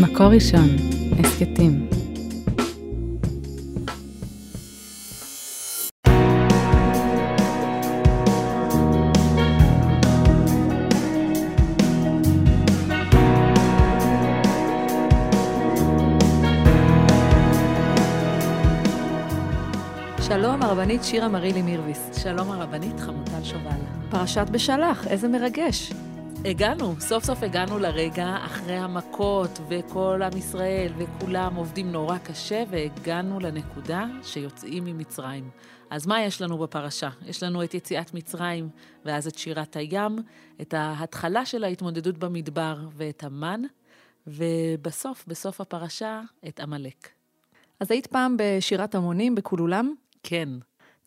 מקור ראשון, הסכתים. שלום, הרבנית שירה מרילי מירביס. שלום הרבנית חמוטל שובל. פרשת בשלח, איזה מרגש. הגענו, סוף סוף הגענו לרגע אחרי המכות וכל עם ישראל וכולם עובדים נורא קשה והגענו לנקודה שיוצאים ממצרים. אז מה יש לנו בפרשה? יש לנו את יציאת מצרים ואז את שירת הים, את ההתחלה של ההתמודדות במדבר ואת המן, ובסוף, בסוף הפרשה, את עמלק. אז היית פעם בשירת המונים בכולולם? כן.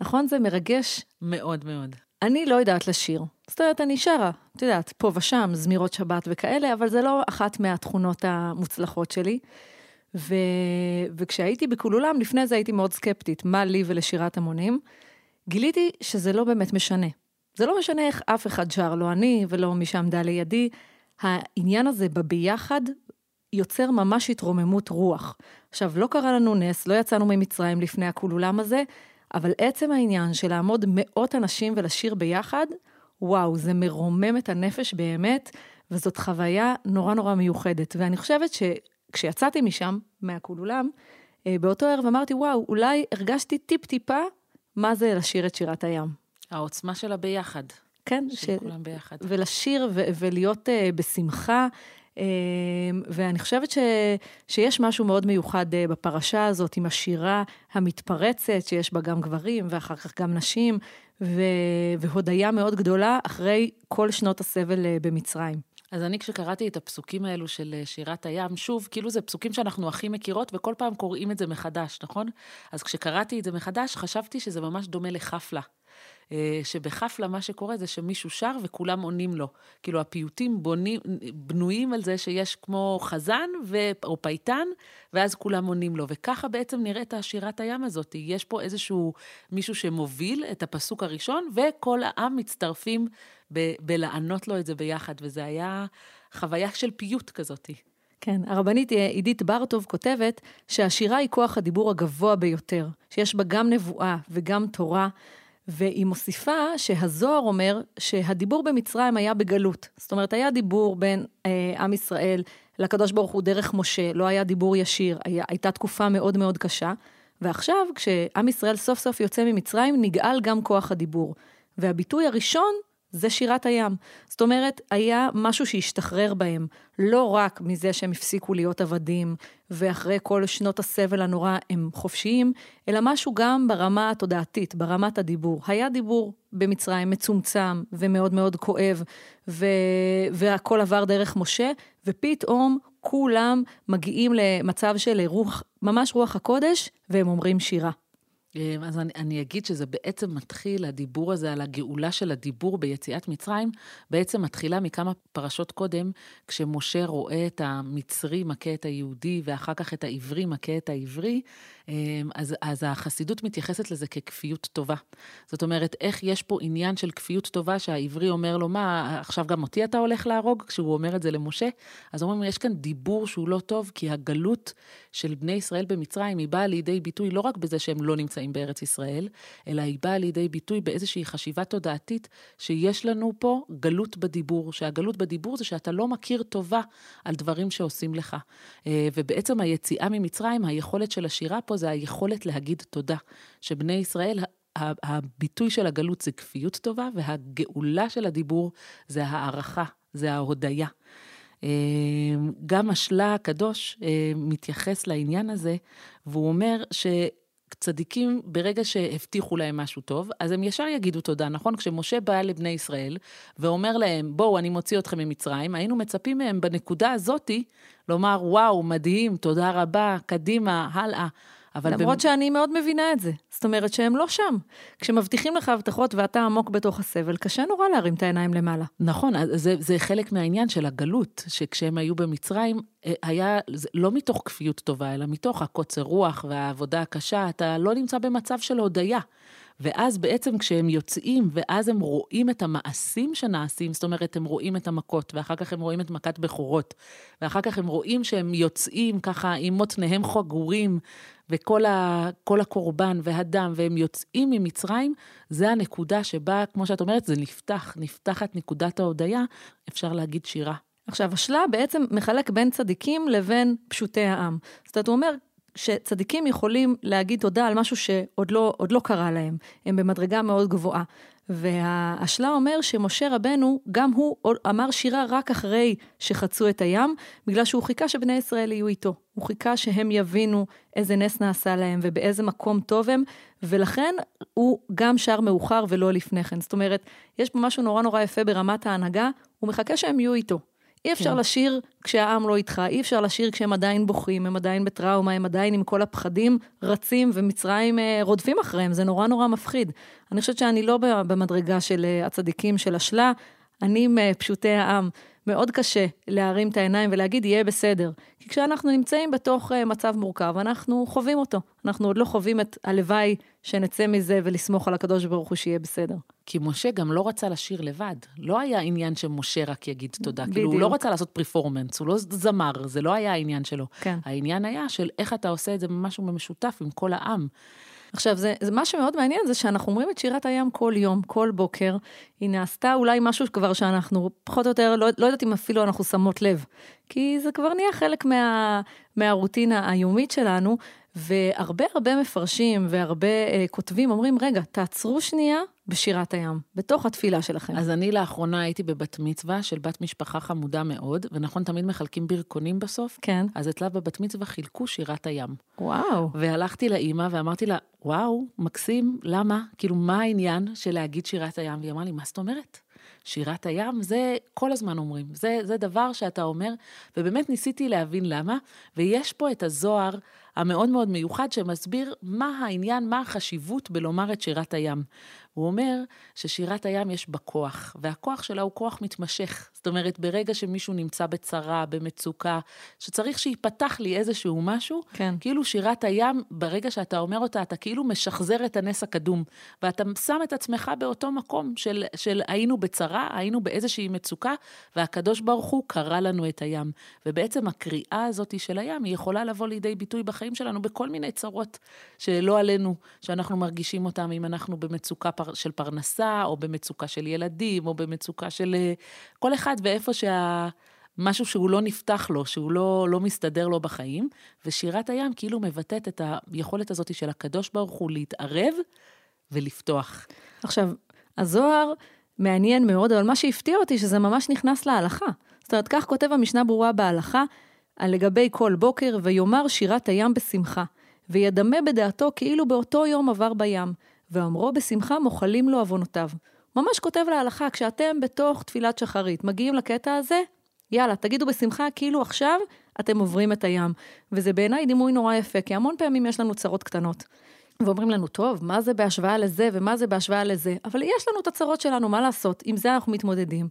נכון? זה מרגש. מאוד מאוד. אני לא יודעת לשיר. זאת אומרת, אני שרה, את יודעת, פה ושם, זמירות שבת וכאלה, אבל זה לא אחת מהתכונות המוצלחות שלי. ו... וכשהייתי בכולולם, לפני זה הייתי מאוד סקפטית, מה לי ולשירת המונים. גיליתי שזה לא באמת משנה. זה לא משנה איך אף אחד שר, לא אני ולא מי שעמדה לידי. העניין הזה בביחד יוצר ממש התרוממות רוח. עכשיו, לא קרה לנו נס, לא יצאנו ממצרים לפני הכולולם הזה, אבל עצם העניין של לעמוד מאות אנשים ולשיר ביחד, וואו, זה מרומם את הנפש באמת, וזאת חוויה נורא נורא מיוחדת. ואני חושבת שכשיצאתי משם, מהכולולם, אה, באותו ערב אמרתי, וואו, אולי הרגשתי טיפ-טיפה מה זה לשיר את שירת הים. העוצמה של הביחד. כן, של ש... כולם ביחד. ולשיר ו- ולהיות uh, בשמחה. אמ, ואני חושבת ש, שיש משהו מאוד מיוחד אה, בפרשה הזאת עם השירה המתפרצת, שיש בה גם גברים ואחר כך גם נשים, ו, והודיה מאוד גדולה אחרי כל שנות הסבל אה, במצרים. אז אני כשקראתי את הפסוקים האלו של אה, שירת הים, שוב, כאילו זה פסוקים שאנחנו הכי מכירות, וכל פעם קוראים את זה מחדש, נכון? אז כשקראתי את זה מחדש, חשבתי שזה ממש דומה לחפלה. אה, שבחפלה מה שקורה זה שמישהו שר וכולם עונים לו. כאילו הפיוטים בונים, בנויים על זה שיש כמו חזן ו... או פייטן, ואז כולם עונים לו. וככה בעצם נראית שירת הים הזאת. יש פה איזשהו מישהו שמוביל את הפסוק הראשון, וכל העם מצטרפים ב... בלענות לו את זה ביחד, וזה היה חוויה של פיוט כזאת. כן, הרבנית עידית בר-טוב כותבת שהשירה היא כוח הדיבור הגבוה ביותר, שיש בה גם נבואה וגם תורה. והיא מוסיפה שהזוהר אומר שהדיבור במצרים היה בגלות. זאת אומרת, היה דיבור בין אה, עם ישראל לקדוש ברוך הוא דרך משה, לא היה דיבור ישיר, היה, הייתה תקופה מאוד מאוד קשה. ועכשיו, כשעם ישראל סוף סוף יוצא ממצרים, נגאל גם כוח הדיבור. והביטוי הראשון זה שירת הים. זאת אומרת, היה משהו שהשתחרר בהם, לא רק מזה שהם הפסיקו להיות עבדים, ואחרי כל שנות הסבל הנורא הם חופשיים, אלא משהו גם ברמה התודעתית, ברמת הדיבור. היה דיבור במצרים מצומצם ומאוד מאוד כואב, ו... והכל עבר דרך משה, ופתאום כולם מגיעים למצב של רוח, ממש רוח הקודש, והם אומרים שירה. אמ, אז אני, אני אגיד שזה בעצם מתחיל, הדיבור הזה על הגאולה של הדיבור ביציאת מצרים, בעצם מתחילה מכמה פרשות קודם, כשמשה רואה את המצרי מכה את היהודי, ואחר כך את העברי מכה את העברי, אמ, אז, אז החסידות מתייחסת לזה ככפיות טובה. זאת אומרת, איך יש פה עניין של כפיות טובה שהעברי אומר לו, מה, עכשיו גם אותי אתה הולך להרוג? כשהוא אומר את זה למשה. אז אומרים, יש כאן דיבור שהוא לא טוב, כי הגלות של בני ישראל במצרים, היא באה לידי ביטוי לא רק בזה שהם לא נמצאים בארץ ישראל, אלא היא באה לידי ביטוי באיזושהי חשיבה תודעתית, שיש לנו פה גלות בדיבור, שהגלות בדיבור זה שאתה לא מכיר טובה על דברים שעושים לך. אה, ובעצם היציאה ממצרים, היכולת של השירה פה זה היכולת להגיד תודה. שבני ישראל, הביטוי של הגלות זה כפיות טובה, והגאולה של הדיבור זה הערכה, זה ההודיה. אה, גם השלה הקדוש אה, מתייחס לעניין הזה, והוא אומר ש... צדיקים, ברגע שהבטיחו להם משהו טוב, אז הם ישר יגידו תודה, נכון? כשמשה בא לבני ישראל ואומר להם, בואו, אני מוציא אתכם ממצרים, היינו מצפים מהם בנקודה הזאתי לומר, וואו, מדהים, תודה רבה, קדימה, הלאה. אבל למרות במ... שאני מאוד מבינה את זה. זאת אומרת שהם לא שם. כשמבטיחים לך הבטחות ואתה עמוק בתוך הסבל, קשה נורא להרים את העיניים למעלה. נכון, זה, זה חלק מהעניין של הגלות, שכשהם היו במצרים, אה, היה לא מתוך כפיות טובה, אלא מתוך הקוצר רוח והעבודה הקשה, אתה לא נמצא במצב של הודיה. ואז בעצם כשהם יוצאים, ואז הם רואים את המעשים שנעשים, זאת אומרת, הם רואים את המכות, ואחר כך הם רואים את מכת בכורות, ואחר כך הם רואים שהם יוצאים ככה עם מותניהם חגורים, וכל ה, הקורבן והדם, והם יוצאים ממצרים, זה הנקודה שבה, כמו שאת אומרת, זה נפתח, נפתחת נקודת ההודיה, אפשר להגיד שירה. עכשיו, השלה בעצם מחלק בין צדיקים לבין פשוטי העם. זאת אומרת, הוא אומר, שצדיקים יכולים להגיד תודה על משהו שעוד לא, לא קרה להם. הם במדרגה מאוד גבוהה. והשלה אומר שמשה רבנו, גם הוא אמר שירה רק אחרי שחצו את הים, בגלל שהוא חיכה שבני ישראל יהיו איתו. הוא חיכה שהם יבינו איזה נס נעשה להם ובאיזה מקום טוב הם, ולכן הוא גם שר מאוחר ולא לפני כן. זאת אומרת, יש פה משהו נורא נורא יפה ברמת ההנהגה, הוא מחכה שהם יהיו איתו. אי אפשר כן. לשיר כשהעם לא איתך, אי אפשר לשיר כשהם עדיין בוכים, הם עדיין בטראומה, הם עדיין עם כל הפחדים רצים ומצרים אה, רודפים אחריהם, זה נורא נורא מפחיד. אני חושבת שאני לא במדרגה של אה, הצדיקים של השלה, אני מפשוטי העם. מאוד קשה להרים את העיניים ולהגיד, יהיה בסדר. כי כשאנחנו נמצאים בתוך uh, מצב מורכב, אנחנו חווים אותו. אנחנו עוד לא חווים את הלוואי שנצא מזה ולסמוך על הקדוש ברוך הוא שיהיה בסדר. כי משה גם לא רצה לשיר לבד. לא היה עניין שמשה רק יגיד תודה. בדיוק. כאילו, הוא לא רצה לעשות פרפורמנס, הוא לא זמר, זה לא היה העניין שלו. כן. העניין היה של איך אתה עושה את זה במשהו במשותף עם כל העם. עכשיו, זה, זה מה שמאוד מעניין זה שאנחנו אומרים את שירת הים כל יום, כל בוקר. היא נעשתה אולי משהו כבר שאנחנו פחות או יותר, לא, לא יודעת אם אפילו אנחנו שמות לב. כי זה כבר נהיה חלק מה, מהרוטינה היומית שלנו, והרבה הרבה מפרשים והרבה אה, כותבים אומרים, רגע, תעצרו שנייה בשירת הים, בתוך התפילה שלכם. אז אני לאחרונה הייתי בבת מצווה של בת משפחה חמודה מאוד, ונכון, תמיד מחלקים ברכונים בסוף? כן. אז אצלה בבת מצווה חילקו שירת הים. וואו. והלכתי לאימא ואמרתי לה, וואו, מקסים, למה? כאילו, מה העניין של להגיד שירת הים? והיא אמרה לי, מה זאת אומרת? שירת הים, זה כל הזמן אומרים, זה, זה דבר שאתה אומר, ובאמת ניסיתי להבין למה, ויש פה את הזוהר המאוד מאוד מיוחד שמסביר מה העניין, מה החשיבות בלומר את שירת הים. הוא אומר ששירת הים יש בה כוח, והכוח שלה הוא כוח מתמשך. זאת אומרת, ברגע שמישהו נמצא בצרה, במצוקה, שצריך שייפתח לי איזשהו משהו, כן. כאילו שירת הים, ברגע שאתה אומר אותה, אתה כאילו משחזר את הנס הקדום, ואתה שם את עצמך באותו מקום של, של היינו בצרה, היינו באיזושהי מצוקה, והקדוש ברוך הוא קרא לנו את הים. ובעצם הקריאה הזאת של הים, היא יכולה לבוא לידי ביטוי בחיים שלנו בכל מיני צרות שלא עלינו, שאנחנו מרגישים אותם אם אנחנו במצוקה פר... של פרנסה, או במצוקה של ילדים, או במצוקה של אה, כל אחד ואיפה שה... משהו שהוא לא נפתח לו, שהוא לא, לא מסתדר לו בחיים, ושירת הים כאילו מבטאת את היכולת הזאת של הקדוש ברוך הוא להתערב ולפתוח. עכשיו, הזוהר מעניין מאוד, אבל מה שהפתיע אותי שזה ממש נכנס להלכה. זאת אומרת, כך כותב המשנה ברורה בהלכה, על לגבי כל בוקר, ויאמר שירת הים בשמחה, וידמה בדעתו כאילו באותו יום עבר בים, ואומרו בשמחה מוחלים לו עוונותיו. ממש כותב להלכה, כשאתם בתוך תפילת שחרית מגיעים לקטע הזה, יאללה, תגידו בשמחה כאילו עכשיו אתם עוברים את הים. וזה בעיניי דימוי נורא יפה, כי המון פעמים יש לנו צרות קטנות. ואומרים לנו, טוב, מה זה בהשוואה לזה ומה זה בהשוואה לזה? אבל יש לנו את הצרות שלנו, מה לעשות? עם זה אנחנו מתמודדים.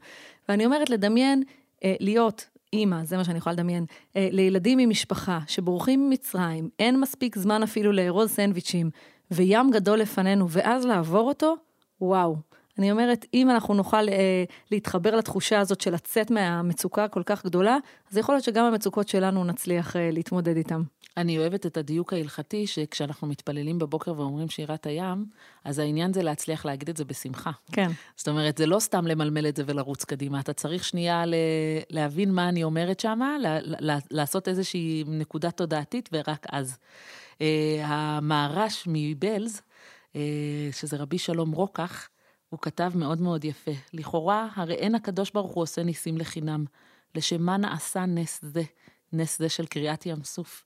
ואני אומרת, לדמיין, אה, להיות אימא, זה מה שאני יכולה לדמיין, אה, לילדים ממשפחה שבורחים ממצרים, אין מספיק זמן אפילו לארוז סנדוויצ'ים, וים גדול לפנינו, ואז לעבור אותו, וואו. אני אומרת, אם אנחנו נוכל אה, להתחבר לתחושה הזאת של לצאת מהמצוקה הכל כך גדולה, אז יכול להיות שגם המצוקות שלנו נצליח אה, להתמודד איתן. אני אוהבת את הדיוק ההלכתי, שכשאנחנו מתפללים בבוקר ואומרים שירת הים, אז העניין זה להצליח להגיד את זה בשמחה. כן. זאת אומרת, זה לא סתם למלמל את זה ולרוץ קדימה, אתה צריך שנייה ל- להבין מה אני אומרת שמה, ל- ל- לעשות איזושהי נקודה תודעתית, ורק אז. Uh, המהר"ש מבלז, uh, שזה רבי שלום רוקח, הוא כתב מאוד מאוד יפה. לכאורה, הרי אין הקדוש ברוך הוא עושה ניסים לחינם. לשם מה נעשה נס זה, נס זה של קריעת ים סוף.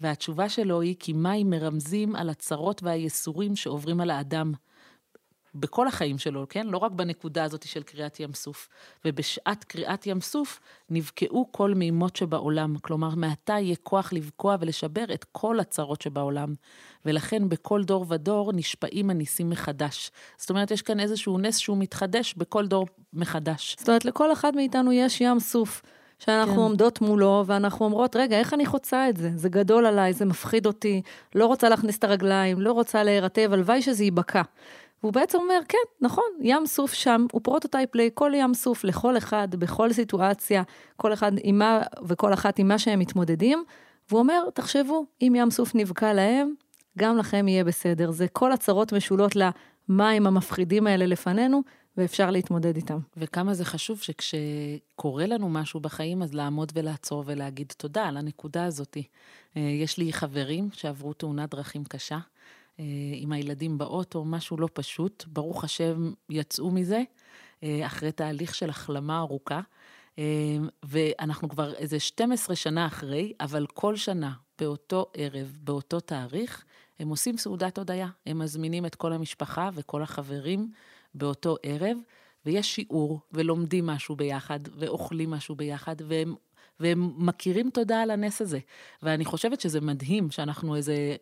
והתשובה שלו היא כי מים מרמזים על הצרות והייסורים שעוברים על האדם. בכל החיים שלו, כן? לא רק בנקודה הזאת של קריאת ים סוף. ובשעת קריאת ים סוף נבקעו כל מימות שבעולם. כלומר, מעתה יהיה כוח לבקוע ולשבר את כל הצרות שבעולם. ולכן בכל דור ודור נשפעים הניסים מחדש. זאת אומרת, יש כאן איזשהו נס שהוא מתחדש בכל דור מחדש. זאת אומרת, לכל אחד מאיתנו יש ים סוף. שאנחנו כן. עומדות מולו, ואנחנו אומרות, רגע, איך אני חוצה את זה? זה גדול עליי, זה מפחיד אותי, לא רוצה להכניס את הרגליים, לא רוצה להירטב, הלוואי שזה ייבקע. והוא בעצם אומר, כן, נכון, ים סוף שם הוא prototype לכל ים סוף, לכל אחד, בכל סיטואציה, כל אחד עם מה וכל אחת עם מה שהם מתמודדים. והוא אומר, תחשבו, אם ים סוף נבקע להם, גם לכם יהיה בסדר. זה כל הצרות משולות למים המפחידים האלה לפנינו, ואפשר להתמודד איתם. וכמה זה חשוב שכשקורה לנו משהו בחיים, אז לעמוד ולעצור ולהגיד תודה על הנקודה הזאת. אה, יש לי חברים שעברו תאונת דרכים קשה, עם הילדים באוטו, משהו לא פשוט. ברוך השם, יצאו מזה, אה, אחרי תהליך של החלמה ארוכה. ואנחנו כבר איזה 12 שנה אחרי, אבל כל שנה, באותו ערב, באותו תאריך, הם עושים סעודת הודיה. הם מזמינים את כל המשפחה וכל החברים באותו ערב, ויש שיעור, ולומדים משהו ביחד, ואוכלים משהו ביחד, והם, והם מכירים תודה על הנס הזה. ואני חושבת שזה מדהים שאנחנו איזה,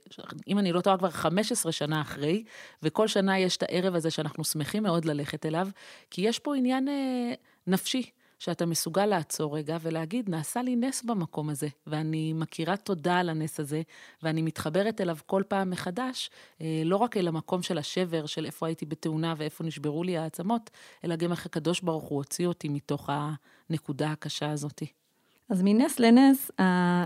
אם אני לא טועה, כבר 15 שנה אחרי, וכל שנה יש את הערב הזה שאנחנו שמחים מאוד ללכת אליו, כי יש פה עניין אה, נפשי. שאתה מסוגל לעצור רגע ולהגיד, נעשה לי נס במקום הזה, ואני מכירה תודה על הנס הזה, ואני מתחברת אליו כל פעם מחדש, אה, לא רק אל המקום של השבר, של איפה הייתי בתאונה ואיפה נשברו לי העצמות, אלא גם איך הקדוש ברוך הוא הוציא אותי מתוך הנקודה הקשה הזאת. אז מנס לנס, אה,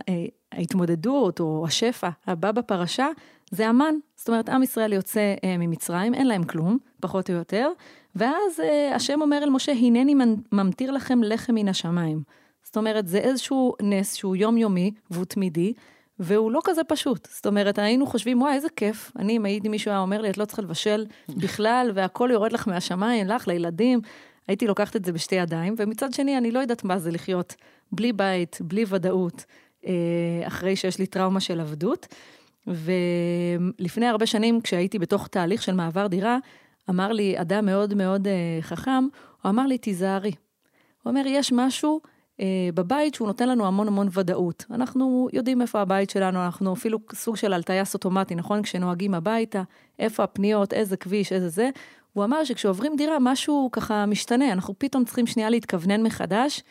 ההתמודדות או השפע הבא בפרשה זה המן. זאת אומרת, עם ישראל יוצא אה, ממצרים, אין להם כלום, פחות או יותר, ואז אה, השם אומר אל משה, הנני ממטיר לכם לחם מן השמיים. זאת אומרת, זה איזשהו נס שהוא יומיומי והוא תמידי, והוא לא כזה פשוט. זאת אומרת, היינו חושבים, וואי, איזה כיף. אני, אם הייתי מישהו היה אומר לי, את לא צריכה לבשל בכלל, והכל יורד לך מהשמיים, לך, לילדים, הייתי לוקחת את זה בשתי ידיים, ומצד שני, אני לא יודעת מה זה לחיות בלי בית, בלי ודאות, אה, אחרי שיש לי טראומה של עבדות. ולפני הרבה שנים, כשהייתי בתוך תהליך של מעבר דירה, אמר לי אדם מאוד מאוד אה, חכם, הוא אמר לי, תיזהרי. הוא אומר, יש משהו אה, בבית שהוא נותן לנו המון המון ודאות. אנחנו יודעים איפה הבית שלנו, אנחנו אפילו סוג של על טייס אוטומטי, נכון? כשנוהגים הביתה, איפה הפניות, איזה כביש, איזה זה. הוא אמר שכשעוברים דירה, משהו ככה משתנה, אנחנו פתאום צריכים שנייה להתכוונן מחדש.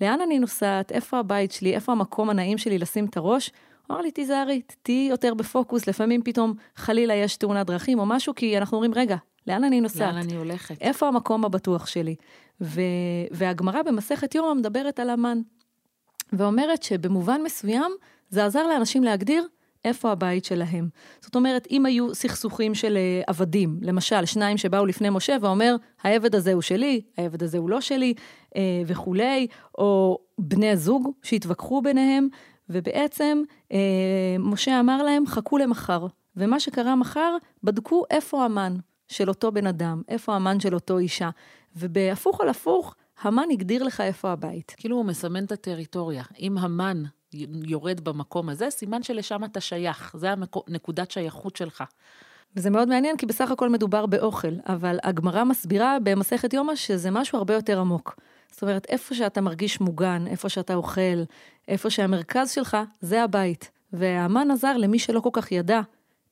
לאן אני נוסעת, איפה הבית שלי, איפה המקום הנעים שלי לשים את הראש. הוא אמר לי, תיזהרי, תהיי יותר בפוקוס, לפעמים פתאום חלילה יש תאונת דרכים או משהו, כי אנחנו אומרים, רגע, לאן אני נוסעת? לאן אני הולכת? איפה המקום הבטוח שלי? ו... והגמרא במסכת יומא מדברת על המן, ואומרת שבמובן מסוים זה עזר לאנשים להגדיר איפה הבית שלהם. זאת אומרת, אם היו סכסוכים של אה, עבדים, למשל, שניים שבאו לפני משה ואומר, העבד הזה הוא שלי, העבד הזה הוא לא שלי, אה, וכולי, או בני זוג שהתווכחו ביניהם, ובעצם אה, משה אמר להם, חכו למחר. ומה שקרה מחר, בדקו איפה המן של אותו בן אדם, איפה המן של אותו אישה. ובהפוך על הפוך, המן הגדיר לך איפה הבית. כאילו הוא מסמן את הטריטוריה. אם המן יורד במקום הזה, סימן שלשם אתה שייך. זה הנקודת שייכות שלך. וזה מאוד מעניין, כי בסך הכל מדובר באוכל, אבל הגמרא מסבירה במסכת יומא שזה משהו הרבה יותר עמוק. זאת אומרת, איפה שאתה מרגיש מוגן, איפה שאתה אוכל, איפה שהמרכז שלך, זה הבית. והמן עזר למי שלא כל כך ידע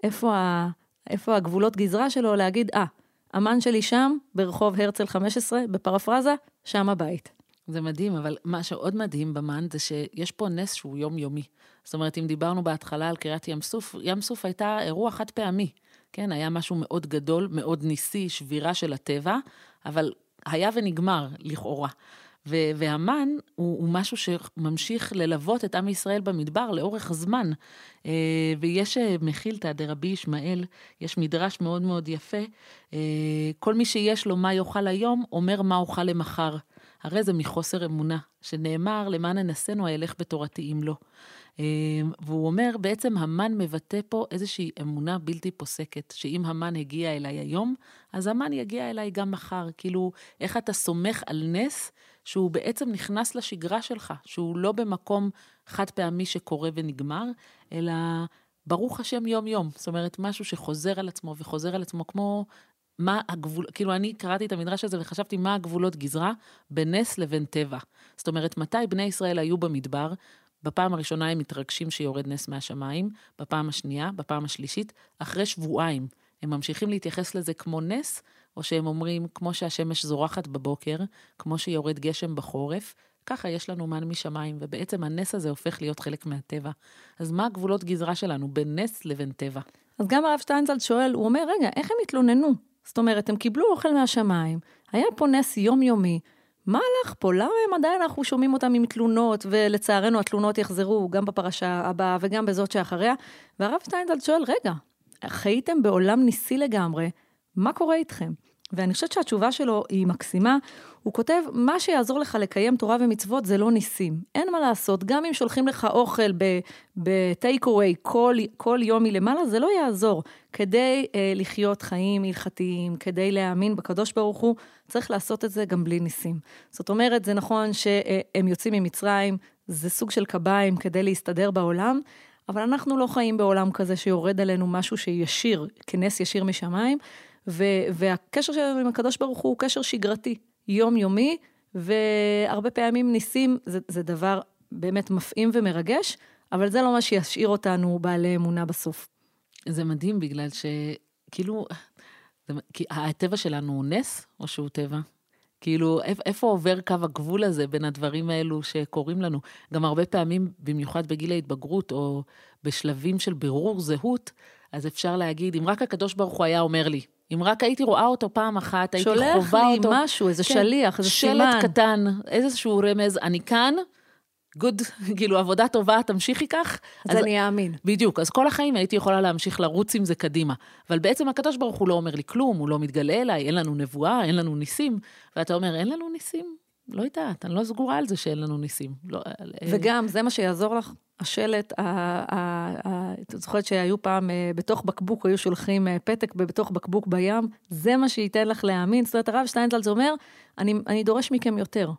איפה, ה... איפה הגבולות גזרה שלו, להגיד, אה, ah, המן שלי שם, ברחוב הרצל 15, בפרפרזה, שם הבית. זה מדהים, אבל מה שעוד מדהים במן זה שיש פה נס שהוא יומיומי. זאת אומרת, אם דיברנו בהתחלה על קריית ים סוף, ים סוף הייתה אירוע חד פעמי. כן, היה משהו מאוד גדול, מאוד ניסי, שבירה של הטבע, אבל היה ונגמר, לכאורה. ו- והמן הוא, הוא משהו שממשיך ללוות את עם ישראל במדבר לאורך זמן. אה, ויש אה, מחילתא דרבי ישמעאל, יש מדרש מאוד מאוד יפה, אה, כל מי שיש לו מה יאכל היום, אומר מה אוכל למחר. הרי זה מחוסר אמונה, שנאמר, למען אנסנו הילך בתורתי אם לא. והוא אומר, בעצם המן מבטא פה איזושהי אמונה בלתי פוסקת, שאם המן הגיע אליי היום, אז המן יגיע אליי גם מחר. כאילו, איך אתה סומך על נס שהוא בעצם נכנס לשגרה שלך, שהוא לא במקום חד פעמי שקורה ונגמר, אלא ברוך השם יום-יום. זאת אומרת, משהו שחוזר על עצמו וחוזר על עצמו כמו מה הגבול, כאילו אני קראתי את המדרש הזה וחשבתי מה הגבולות גזרה בין נס לבין טבע. זאת אומרת, מתי בני ישראל היו במדבר? בפעם הראשונה הם מתרגשים שיורד נס מהשמיים, בפעם השנייה, בפעם השלישית, אחרי שבועיים. הם ממשיכים להתייחס לזה כמו נס, או שהם אומרים, כמו שהשמש זורחת בבוקר, כמו שיורד גשם בחורף, ככה יש לנו מן משמיים, ובעצם הנס הזה הופך להיות חלק מהטבע. אז מה הגבולות גזרה שלנו בין נס לבין טבע? אז גם הרב שטיינזלד שואל, הוא אומר, רגע, איך הם התלוננו? זאת אומרת, הם קיבלו אוכל מהשמיים, היה פה נס יומיומי, מה הלך פה? למה הם עדיין אנחנו שומעים אותם עם תלונות, ולצערנו התלונות יחזרו גם בפרשה הבאה וגם בזאת שאחריה? והרב שטיינזלד שואל, רגע, חייתם בעולם ניסי לגמרי, מה קורה איתכם? ואני חושבת שהתשובה שלו היא מקסימה. הוא כותב, מה שיעזור לך לקיים תורה ומצוות זה לא ניסים. אין מה לעשות, גם אם שולחים לך אוכל בטייק אווי כל, כל יום מלמעלה, זה לא יעזור. כדי אה, לחיות חיים הלכתיים, כדי להאמין בקדוש ברוך הוא, צריך לעשות את זה גם בלי ניסים. זאת אומרת, זה נכון שהם יוצאים ממצרים, זה סוג של קביים כדי להסתדר בעולם, אבל אנחנו לא חיים בעולם כזה שיורד עלינו משהו שישיר, כנס ישיר משמיים. והקשר שלנו עם הקדוש ברוך הוא קשר שגרתי, יומיומי, והרבה פעמים ניסים זה, זה דבר באמת מפעים ומרגש, אבל זה לא מה שישאיר אותנו בעלי אמונה בסוף. זה מדהים בגלל שכאילו, זה, כי הטבע שלנו הוא נס או שהוא טבע? כאילו, איפה עובר קו הגבול הזה בין הדברים האלו שקורים לנו? גם הרבה פעמים, במיוחד בגיל ההתבגרות, או בשלבים של בירור זהות, אז אפשר להגיד, אם רק הקדוש ברוך הוא היה אומר לי, אם רק הייתי רואה אותו פעם אחת, הייתי חובה אותו. שולח לי משהו, איזה כן, שליח, איזה סימן. שלט קטן, איזשהו רמז, אני כאן, גוד, כאילו, עבודה טובה, תמשיכי כך. אז, אז אני אאמין. בדיוק, אז כל החיים הייתי יכולה להמשיך לרוץ עם זה קדימה. אבל בעצם הקדוש ברוך הוא לא אומר לי כלום, הוא לא מתגלה אליי, אין לנו נבואה, אין לנו ניסים. ואתה אומר, אין לנו ניסים? לא יודעת, אני לא סגורה על זה שאין לנו ניסים. לא, אה, וגם, זה מה שיעזור לך השלט, את זוכרת שהיו פעם אה, בתוך בקבוק, היו שולחים אה, פתק בתוך בקבוק בים, זה מה שייתן לך להאמין. זאת אומרת, הרב שטיינזלץ אומר, אני, אני דורש מכם יותר.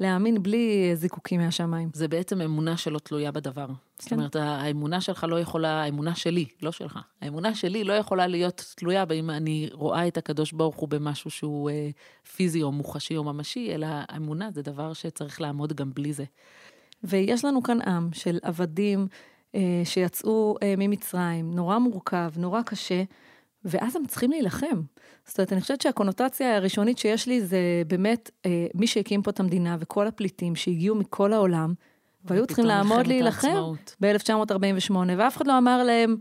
להאמין בלי זיקוקים מהשמיים. זה בעצם אמונה שלא תלויה בדבר. כן. זאת אומרת, האמונה שלך לא יכולה, האמונה שלי, לא שלך, האמונה שלי לא יכולה להיות תלויה באם אני רואה את הקדוש ברוך הוא במשהו שהוא אה, פיזי או מוחשי או ממשי, אלא האמונה זה דבר שצריך לעמוד גם בלי זה. ויש לנו כאן עם של עבדים אה, שיצאו אה, ממצרים, נורא מורכב, נורא קשה, ואז הם צריכים להילחם. זאת אומרת, אני חושבת שהקונוטציה הראשונית שיש לי זה באמת אה, מי שהקים פה את המדינה וכל הפליטים שהגיעו מכל העולם, והיו צריכים לעמוד להילחם ב-1948, ואף אחד לא אמר להם,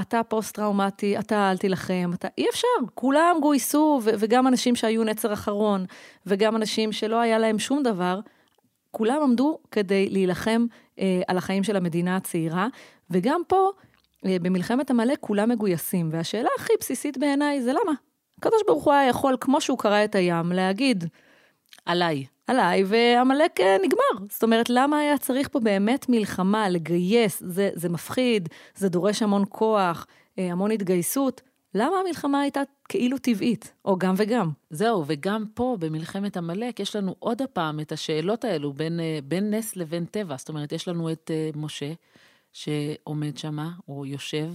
אתה פוסט-טראומטי, אתה אל תילחם, אתה... אי אפשר, כולם גויסו, ו- וגם אנשים שהיו נצר אחרון, וגם אנשים שלא היה להם שום דבר, כולם עמדו כדי להילחם אה, על החיים של המדינה הצעירה, וגם פה, במלחמת עמלק, כולם מגויסים. והשאלה הכי בסיסית בעיניי זה למה? הקדוש ברוך הוא היה יכול, כמו שהוא קרא את הים, להגיד, עליי. עליי, ועמלק אה, נגמר. זאת אומרת, למה היה צריך פה באמת מלחמה, לגייס? זה, זה מפחיד, זה דורש המון כוח, אה, המון התגייסות. למה המלחמה הייתה כאילו טבעית, או גם וגם? זהו, וגם פה, במלחמת עמלק, יש לנו עוד הפעם את השאלות האלו בין, אה, בין נס לבין טבע. זאת אומרת, יש לנו את משה, שעומד שמה, או יושב,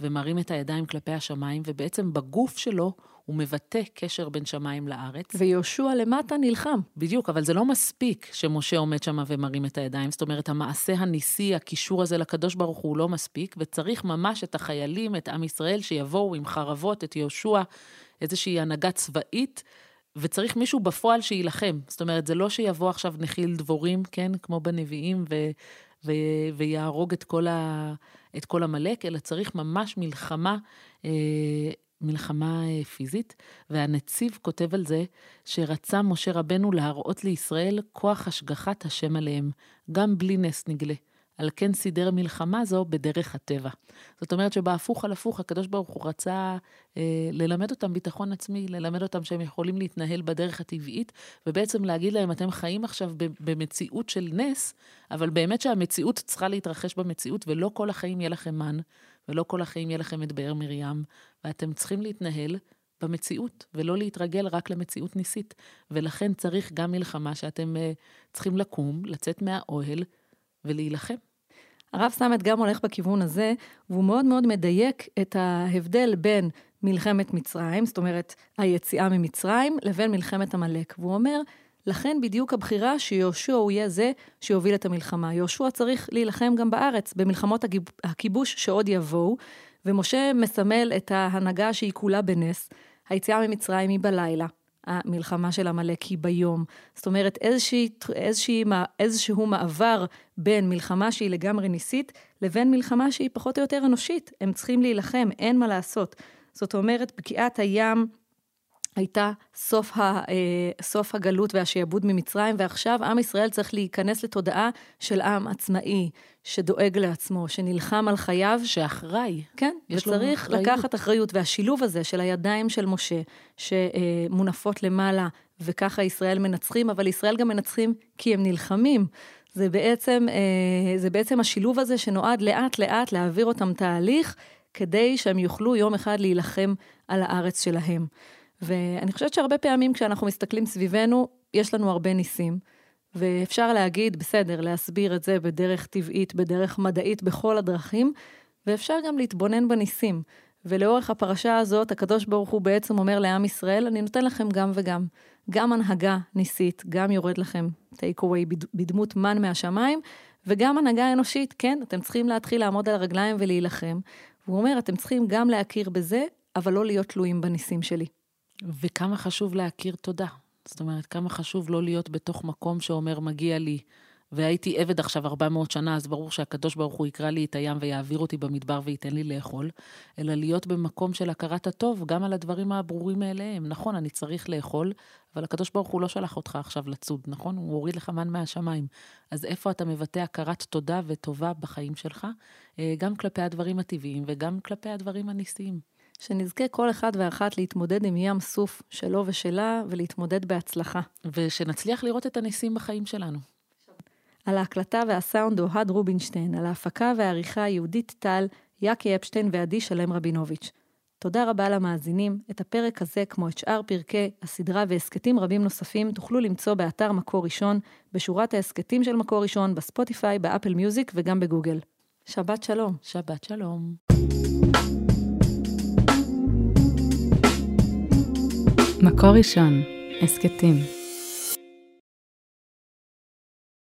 ומרים את הידיים כלפי השמיים, ובעצם בגוף שלו הוא מבטא קשר בין שמיים לארץ. ויהושע למטה נלחם. בדיוק, אבל זה לא מספיק שמשה עומד שם ומרים את הידיים. זאת אומרת, המעשה הניסי, הקישור הזה לקדוש ברוך הוא לא מספיק, וצריך ממש את החיילים, את עם ישראל, שיבואו עם חרבות, את יהושע, איזושהי הנהגה צבאית. וצריך מישהו בפועל שיילחם. זאת אומרת, זה לא שיבוא עכשיו נחיל דבורים, כן, כמו בנביאים, ו, ויהרוג את כל, ה, את כל עמלק, אלא צריך ממש מלחמה אה, מלחמה אה, פיזית, והנציב כותב על זה שרצה משה רבנו להראות לישראל כוח השגחת השם עליהם, גם בלי נס נגלה. על כן סידר מלחמה זו בדרך הטבע. זאת אומרת שבהפוך על הפוך, הקדוש ברוך הוא רצה אה, ללמד אותם ביטחון עצמי, ללמד אותם שהם יכולים להתנהל בדרך הטבעית, ובעצם להגיד להם, אתם חיים עכשיו במציאות של נס, אבל באמת שהמציאות צריכה להתרחש במציאות, ולא כל החיים יהיה לכם מן, ולא כל החיים יהיה לכם את באר מרים, ואתם צריכים להתנהל במציאות, ולא להתרגל רק למציאות ניסית. ולכן צריך גם מלחמה שאתם uh, צריכים לקום, לצאת מהאוהל ולהילחם. הרב סמט גם הולך בכיוון הזה, והוא מאוד מאוד מדייק את ההבדל בין מלחמת מצרים, זאת אומרת, היציאה ממצרים, לבין מלחמת עמלק. והוא אומר, לכן בדיוק הבחירה שיהושע הוא יהיה זה שיוביל את המלחמה. יהושע צריך להילחם גם בארץ, במלחמות הכיבוש שעוד יבואו, ומשה מסמל את ההנהגה שהיא כולה בנס. היציאה ממצרים היא בלילה. המלחמה של עמלק היא ביום. זאת אומרת, איזושהי, איזושהי, איזשהו מעבר בין מלחמה שהיא לגמרי ניסית, לבין מלחמה שהיא פחות או יותר אנושית. הם צריכים להילחם, אין מה לעשות. זאת אומרת, בקיעת הים הייתה סוף, ה, אה, סוף הגלות והשעבוד ממצרים, ועכשיו עם ישראל צריך להיכנס לתודעה של עם עצמאי, שדואג לעצמו, שנלחם על חייו. שאחראי. כן, וצריך לקחת אחריות. והשילוב הזה של הידיים של משה, שמונפות למעלה, וככה ישראל מנצחים, אבל ישראל גם מנצחים כי הם נלחמים. זה בעצם, אה, זה בעצם השילוב הזה שנועד לאט-לאט להעביר אותם תהליך, כדי שהם יוכלו יום אחד להילחם על הארץ שלהם. ואני חושבת שהרבה פעמים כשאנחנו מסתכלים סביבנו, יש לנו הרבה ניסים. ואפשר להגיד, בסדר, להסביר את זה בדרך טבעית, בדרך מדעית, בכל הדרכים, ואפשר גם להתבונן בניסים. ולאורך הפרשה הזאת, הקדוש ברוך הוא בעצם אומר לעם ישראל, אני נותן לכם גם וגם. גם הנהגה ניסית, גם יורד לכם take away בדמות מן מהשמיים, וגם הנהגה אנושית, כן, אתם צריכים להתחיל לעמוד על הרגליים ולהילחם. והוא אומר, אתם צריכים גם להכיר בזה, אבל לא להיות תלויים בניסים שלי. וכמה חשוב להכיר תודה. זאת אומרת, כמה חשוב לא להיות בתוך מקום שאומר, מגיע לי, והייתי עבד עכשיו 400 שנה, אז ברור שהקדוש ברוך הוא יקרא לי את הים ויעביר אותי במדבר וייתן לי לאכול, אלא להיות במקום של הכרת הטוב, גם על הדברים הברורים מאליהם. נכון, אני צריך לאכול, אבל הקדוש ברוך הוא לא שלח אותך עכשיו לצוד, נכון? הוא הוריד לך מן מהשמיים. אז איפה אתה מבטא הכרת תודה וטובה בחיים שלך, אה, גם כלפי הדברים הטבעיים וגם כלפי הדברים הניסיים. שנזכה כל אחד ואחת להתמודד עם ים סוף שלו ושלה, ולהתמודד בהצלחה. ושנצליח לראות את הניסים בחיים שלנו. על ההקלטה והסאונד אוהד רובינשטיין, על ההפקה והעריכה יהודית טל, יאקי אפשטיין ועדי שלם רבינוביץ'. תודה רבה למאזינים. את הפרק הזה, כמו את שאר פרקי הסדרה והסכתים רבים נוספים, תוכלו למצוא באתר מקור ראשון, בשורת ההסכתים של מקור ראשון, בספוטיפיי, באפל מיוזיק וגם בגוגל. שבת שלום. שבת שלום. מקור ראשון, הסכתים.